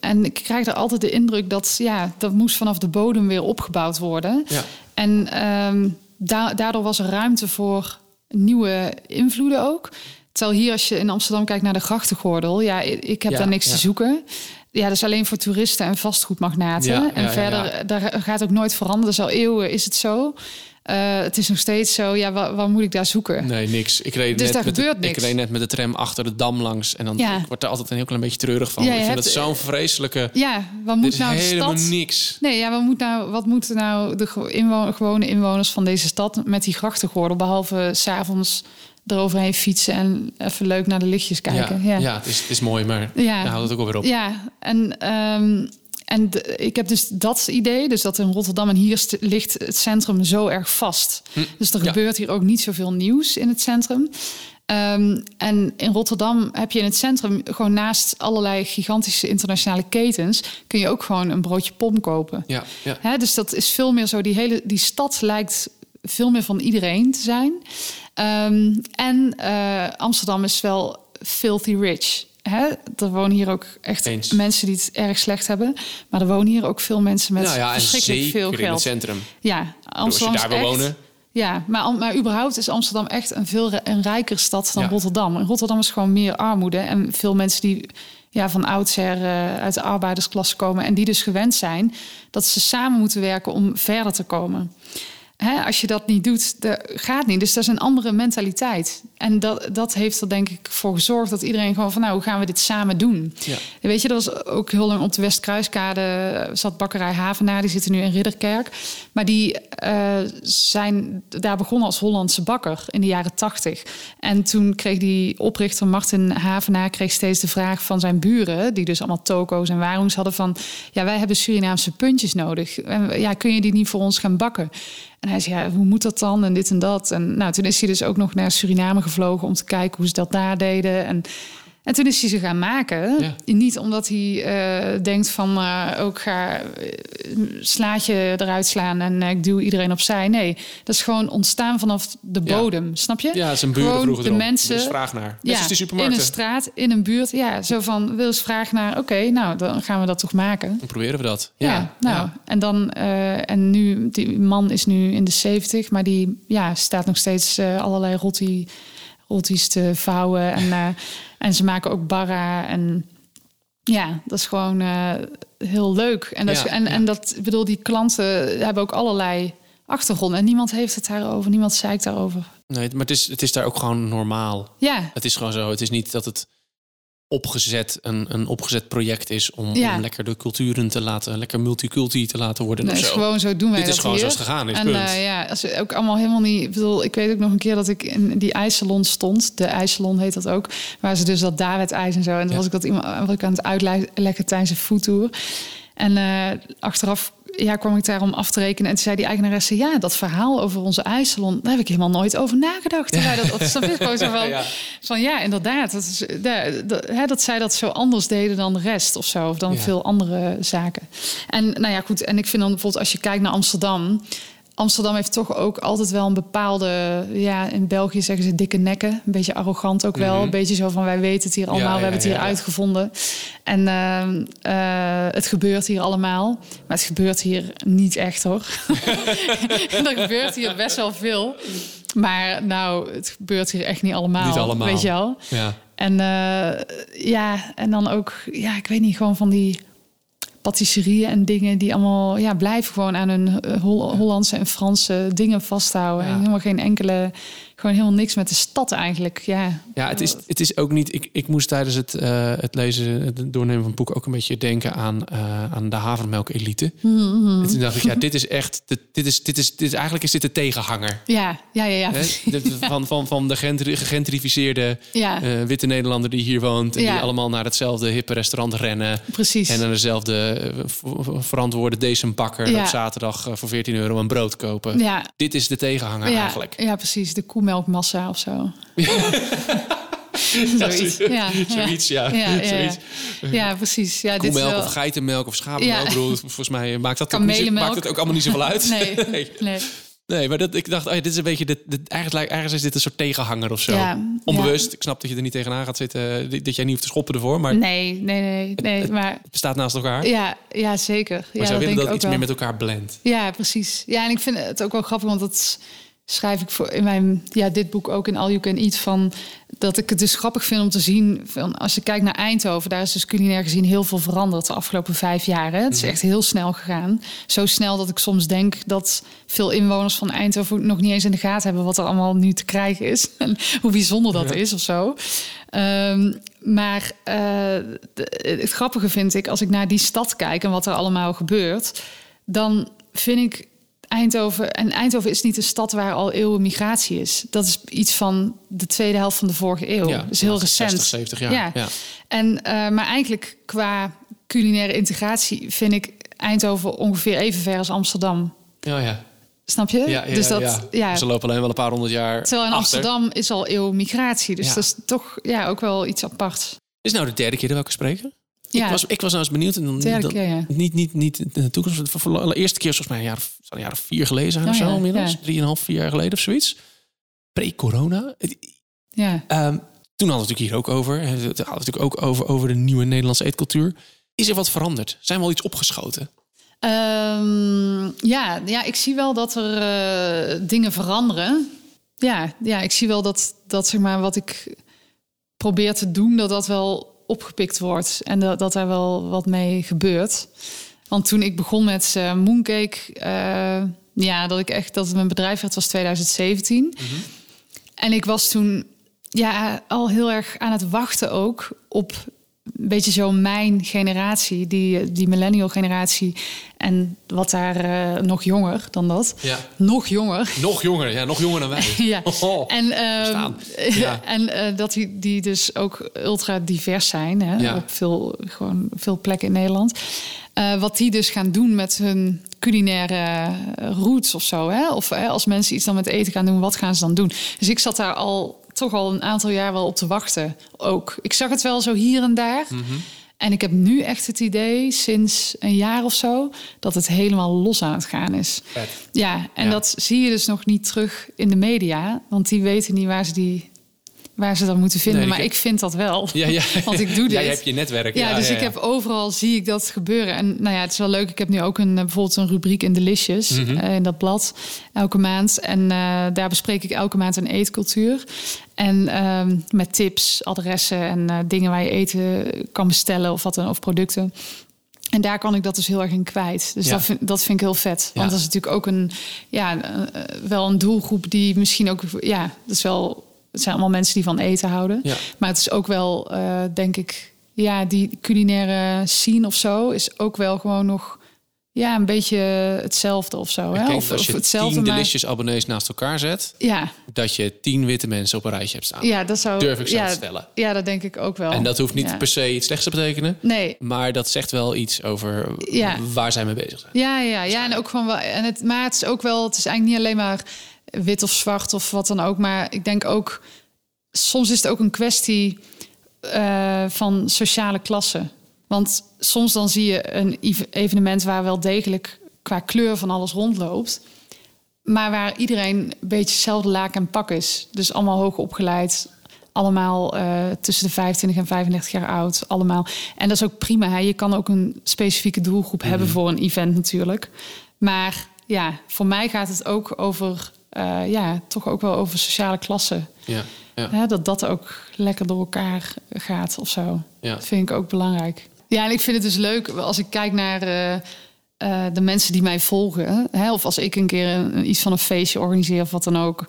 En ik krijg er altijd de indruk dat ja, dat moest vanaf de bodem weer opgebouwd worden. Ja. En ehm, da- daardoor was er ruimte voor nieuwe invloeden ook. Terwijl hier, als je in Amsterdam kijkt naar de grachtengordel, ja, ik heb Ja, daar niks ja. te zoeken. Ja, dat is alleen voor toeristen en vastgoedmagnaten. Ja, en verder, daar gaat ook nooit veranderen. Dus al eeuwen is het zo. Eh, het is nog steeds zo. Ja, waar, waar moet ik daar zoeken? Nee, niks. Ik reed, Dus net met de, niks. ik reed net met de tram achter de dam langs. En dan Ja. ik word er altijd een heel klein beetje treurig van. Ja, ik vind hebt- het zo'n vreselijke... Ja, wat moet nou de helemaal stad? niks. Nee, ja, wat, moet nou, wat moeten nou de gewo- inwo- gewone inwoners van deze stad met die grachtengordel, behalve s'avonds eroverheen fietsen en even leuk naar de lichtjes kijken? Ja, Ja, ja. het, is, het is mooi, maar Ja. daar houdt het ook alweer op. Ja, en, ehm, en de- ik heb dus dat idee, dus dat in Rotterdam en hier ligt het centrum zo erg vast. Dus er Hm. Ja. gebeurt hier ook niet zoveel nieuws in het centrum. Ehm, en in Rotterdam heb je in het centrum gewoon naast allerlei gigantische internationale ketens, kun je ook gewoon een broodje pom kopen. Ja, ja. Hè, dus dat is veel meer zo. Die hele die stad lijkt veel meer van iedereen te zijn. Ehm, en eh, Amsterdam is wel filthy rich. Hè? Er wonen hier ook echt Eens. mensen die het erg slecht hebben. Maar er wonen hier ook veel mensen met nou ja, verschrikkelijk veel in het geld. centrum. Ja, Als Amsterdam je daar wil wonen... Ja, maar, maar überhaupt is Amsterdam echt een veel een rijker stad dan Ja. Rotterdam. En Rotterdam is gewoon meer armoede. En veel mensen die ja, van oudsher eh, uit de arbeidersklasse komen... en die dus gewend zijn dat ze samen moeten werken om verder te komen. Hè, als je dat niet doet, dat gaat niet. Dus dat is een andere mentaliteit. En dat, dat heeft er denk ik voor gezorgd dat iedereen gewoon van... nou, hoe gaan we dit samen doen? Ja. Weet je, dat was ook heel lang op de Westkruiskade eh, zat bakkerij Havenaar. Die zitten nu in Ridderkerk. Maar die eh, zijn daar begonnen als Hollandse bakker in de jaren tachtig. En toen kreeg die oprichter Martin Havenaar kreeg steeds de vraag van zijn buren... die dus allemaal toko's en warungs hadden van... ja, wij hebben Surinaamse puntjes nodig. En, ja, kun je die niet voor ons gaan bakken? En hij zei, ja, hoe moet dat dan? En dit en dat. En nou, toen is hij dus ook nog naar Suriname gevlogen... om te kijken hoe ze dat daar deden. En en toen is hij ze gaan maken. Ja. Niet omdat hij eh, denkt van eh, ook ga eh, slaatje eruit slaan en ik duw iedereen opzij. Nee, dat is gewoon ontstaan vanaf de Ja. bodem, snap je? Ja, zijn buren vroegen de mensen. Is vraag naar. Ja, die in een straat, in een buurt. Ja, zo van wil eens vraag naar. Oké, nou dan gaan we dat toch maken. Dan proberen we dat. Ja, Ja, nou, en dan, en nu, die man is nu in de 70, maar die ja, staat nog steeds allerlei rotti, rotties te vouwen. En, en ze maken ook barra. En ja, dat is gewoon eh, heel leuk. En, dat, is, en, ja. en dat, bedoel, die klanten hebben ook allerlei achtergronden. En niemand heeft het daarover, niemand zeikt daarover. Nee, maar het is, het is daar ook gewoon normaal. Ja, Het is gewoon zo. Het is niet dat het opgezet, een, een opgezet project is om, Ja. om lekker de culturen te laten, lekker multiculti te laten worden. nee, of is gewoon zo doen wij Dit is dat gewoon hier. zoals het gegaan is, En eh, ja, als we ook allemaal helemaal niet. Ik bedoel, ik weet ook nog een keer dat ik in die ijssalon stond. De ijssalon heet dat ook. Waar ze dus dat David-ijs en zo. En toen Ja. was ik dat iemand was ik aan het uitleggen tijdens een foodtour. En eh, achteraf ja, kwam ik daar om af te rekenen. En toen zei die eigenaresse... ja, dat verhaal over onze ijssalon... daar heb ik helemaal nooit over nagedacht. Terwijl dat, dat snap je gewoon zo van... Ja. Van ja, inderdaad. Dat, is, dat, dat, hè, dat zij dat zo anders deden dan de rest of zo. Of dan Ja. veel andere zaken. En nou ja, goed. En ik vind dan bijvoorbeeld als je kijkt naar Amsterdam. Amsterdam heeft toch ook altijd wel een bepaalde... Ja, in België zeggen ze dikke nekken. Een beetje arrogant ook wel. Een beetje zo van wij weten het hier allemaal. Mhm. Ja, we ja, hebben het hier ja, uitgevonden. En ehm, eh, het gebeurt hier allemaal. Maar het gebeurt hier niet echt hoor. er gebeurt hier best wel veel. Maar nou, het gebeurt hier echt niet allemaal. Niet allemaal. Weet je wel? Ja. En eh, ja, en dan ook, ja, ik weet niet, gewoon van die patisserieën en dingen die allemaal ja, blijven gewoon aan hun eh, Hol- Hollandse en Franse dingen vasthouden. Ja. En helemaal geen enkele, gewoon helemaal niks met de stad eigenlijk. Ja, Ja, het is, het is ook niet. Ik, ik moest tijdens het, eh, het lezen, het doornemen van het boek ook een beetje denken aan, eh, aan de havermelk-elite. Mm-hmm. En toen dacht ik, ja, dit is echt. Dit, dit, is, dit, is, dit is eigenlijk is dit de tegenhanger. ja, ja, ja. ja. Hè? De- van, van, van de gegentrificeerde Ja. eh, witte Nederlander die hier woont. En Ja. die allemaal naar hetzelfde hippe restaurant rennen. Precies. En naar dezelfde verantwoorde decembakker op zaterdag voor 14 euro een brood kopen. Ja. Dit is de tegenhanger ja, eigenlijk. Ja, precies. De koemelkmassa of zo. Zoiets. Ja, Zoiets, ja. Ja, ja, Zoiets. ja. Ja, precies. Ja, dit wel... of geitenmelk of schapenmelk. Bedoel, volgens mij maakt dat, ook maakt het ook allemaal niet zoveel uit. Nee, nee. nee. Nee, maar dat, ik dacht, oh ja, dit is een beetje... Dit, dit, eigenlijk, ergens is dit een soort tegenhanger of zo. Ja, Onbewust. Ik snap dat je er niet tegenaan gaat zitten. Dat jij niet hoeft te schoppen ervoor. Maar Nee, nee, nee, nee. Maar het bestaat naast elkaar. ja, ja zeker. maar ja, zou willen dat iets meer met elkaar blendt. Ja, precies. Ja, en ik vind het ook wel grappig, want dat schrijf ik voor in mijn ja, dit boek ook in All You Can Eat van dat ik het dus grappig vind om te zien van als je kijkt naar Eindhoven, daar is dus culinair gezien heel veel veranderd de afgelopen vijf jaar. Hè. Het is echt heel snel gegaan. Zo snel dat ik soms denk dat veel inwoners van Eindhoven nog niet eens in de gaten hebben wat er allemaal nu te krijgen is en hoe bijzonder dat is of zo. Ehm, maar eh, het grappige vind ik, als ik naar die stad kijk en wat er allemaal gebeurt, dan vind ik Eindhoven. En Eindhoven is niet een stad waar al eeuwen migratie is. Dat is iets van de tweede helft van de vorige eeuw. Ja, heel recent. 60, 70 jaar. Ja. En, eh, maar eigenlijk qua culinaire integratie vind ik Eindhoven ongeveer even ver als Amsterdam. Ja, ja. Snap je? Ja, ja, dus dat, ja. ja. Ze lopen alleen wel een paar honderd jaar Terwijl in achter. Amsterdam is al eeuw migratie. Dus dat is toch ja, ook wel iets apart. Is nou de derde keer dat we spreken? Ja. Ik, was, ik was nou eens benieuwd. En dan, ja. Niet, niet, niet in de toekomst. Voor- de eerste keer volgens mij een jaar, een jaar of vier geleden zijn Oh of zo inmiddels. Drieënhalf, vier jaar geleden of zoiets. Pre-corona. Ja. Ehm, toen hadden we het natuurlijk hier ook over. We hadden het natuurlijk ook over, over de nieuwe Nederlandse eetcultuur. Is er wat veranderd? Zijn we al iets opgeschoten? Ehm, ja, ja, ik zie wel dat er eh, dingen veranderen. Ja, ja, ik zie wel dat, dat zeg maar, wat ik probeer te doen, dat dat wel opgepikt wordt. En dat, dat daar wel wat mee gebeurt. Want toen ik begon met eh Mooncake, eh, ja, dat ik echt dat het mijn bedrijf werd, was 2017. En ik was toen ja, al heel erg aan het wachten ook op een beetje zo mijn generatie, die, die millennial generatie. En wat daar eh, nog jonger dan dat. Ja. Nog jonger. Nog jonger, ja, nog jonger dan wij. Ja. Oh, En, ehm. Ja. en eh, dat die, die dus ook ultra divers zijn hè, Ja. op veel, gewoon veel plekken in Nederland. Eh, wat die dus gaan doen met hun culinaire roots of zo. Hè? Of hè, als mensen iets dan met eten gaan doen, wat gaan ze dan doen? Dus ik zat daar al toch al een aantal jaar wel op te wachten. Ook. Ik zag het wel zo hier en daar. Mhm. En ik heb nu echt het idee, sinds een jaar of zo, dat het helemaal los aan het gaan is. Vet. Ja, en Ja. dat zie je dus nog niet terug in de media. Want die weten niet waar ze, die, waar ze dat moeten vinden. Nee, maar ik- ik vind dat wel. Ja, ja. Want ik doe dit. Jij hebt je netwerk. Ja, dus ik heb overal zie ik dat gebeuren. En nou ja, het is wel leuk. Ik heb nu ook een, eh, bijvoorbeeld een rubriek in Delicious Mhm. eh, in dat blad elke maand. En eh, daar bespreek ik elke maand een eetcultuur. En ehm, met tips, adressen en dingen waar je eten kan bestellen of wat dan, of producten. En daar kan ik dat dus heel erg in kwijt. Dus Ja. dat, vind, dat vind ik heel vet. Want Ja. dat is natuurlijk ook een, ja, wel een doelgroep die misschien ook, ja, dat is wel, het zijn allemaal mensen die van eten houden. Ja. Maar het is ook wel, eh, denk ik, ja, die culinaire scene of zo is ook wel gewoon nog, ja, een beetje hetzelfde of zo. Hè? denk Of, als of je hetzelfde. tien maar- delicious abonnees naast elkaar zet... ja, dat je tien witte mensen op een rijtje hebt staan. ja, dat zou. Durf ik zo ja, te stellen. Ja, dat denk ik ook wel. En dat hoeft niet Ja. per se iets slechts te betekenen. Nee, Maar dat zegt wel iets over Ja. waar zij mee bezig zijn. Ja, ja, ja. En ook gewoon wel. En het, maar het is ook wel. Het is eigenlijk niet alleen maar wit of zwart of wat dan ook. Maar ik denk ook. Soms is het ook een kwestie eh, van sociale klasse. Want soms dan zie je een ev- evenement waar wel degelijk qua kleur van alles rondloopt. Maar waar iedereen een beetje hetzelfde laak en pak is. Dus allemaal hoog opgeleid. Allemaal eh, tussen de 25 en 35 jaar oud. Allemaal. En dat is ook prima. Hè? Je kan ook een specifieke doelgroep hebben voor een event natuurlijk. Maar ja, voor mij gaat het ook over... eh, ja, toch ook wel over sociale klasse. Ja, ja. Hè? Dat dat ook lekker door elkaar gaat of zo. Ja. Dat vind ik ook belangrijk. ja, en ik vind het dus leuk als ik kijk naar eh, eh, de mensen die mij volgen. Hè, of als ik een keer een- iets van een feestje organiseer of wat dan ook.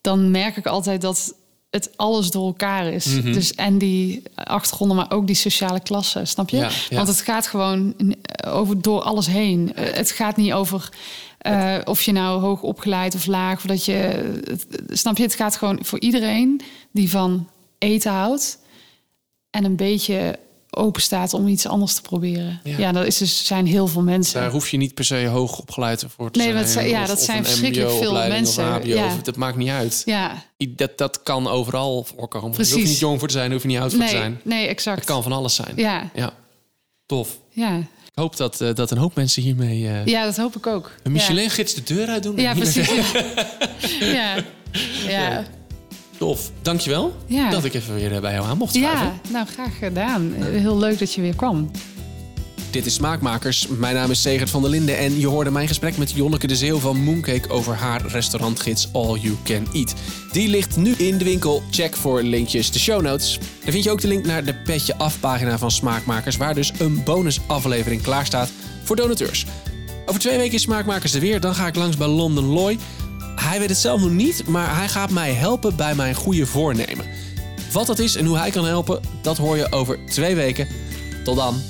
Dan merk ik altijd dat het alles door elkaar is. Mhm. Dus en die achtergronden, maar ook die sociale klasse, snap je? Ja, ja. Want het gaat gewoon eh, over door alles heen. Eh, het gaat niet over eh, of je nou hoog opgeleid of laag, of dat je, snap je? Het gaat gewoon voor iedereen die van eten houdt en een beetje open staat om iets anders te proberen. Ja. Ja, dat is dus zijn heel veel mensen. Daar hoef je niet per se hoog opgeleid voor te Nee, zijn. dat ja, of- dat zijn verschrikkelijk veel mensen. Of een HBO, Ja. of- dat maakt niet uit. Ja, Dat, dat kan overal voorkomen. Hoef je Precies. niet jong voor te zijn, hoef je niet oud voor te zijn. nee, exact. Het kan van alles zijn. Ja, Ja. Tof. ja. Ik hoop dat, eh, dat een hoop mensen hiermee eh, ja, dat hoop ik ook. een Michelin-gids de deur uit doen. Ja, ja precies. ja. Ja. Tof. Dankjewel Ja. dat ik even weer eh, bij jou aan mocht schuiven. ja, nou graag gedaan. Heel leuk dat je weer kwam. Dit is Smaakmakers. Mijn naam is Segert van der Linden en je hoorde mijn gesprek met Jonneke de Zeeuw van Mooncake over haar restaurantgids All You Can Eat. Die ligt nu in de winkel. Check voor linkjes de show notes. Daar vind je ook de link naar de Petje Af pagina van Smaakmakers, waar dus een bonusaflevering klaar staat voor donateurs. Over twee weken is Smaakmakers er weer. Dan ga ik langs bij London Loy. Hij weet het zelf nog niet, maar hij gaat mij helpen bij mijn goede voornemen. Wat dat is en hoe hij kan helpen, dat hoor je over twee weken. Tot dan.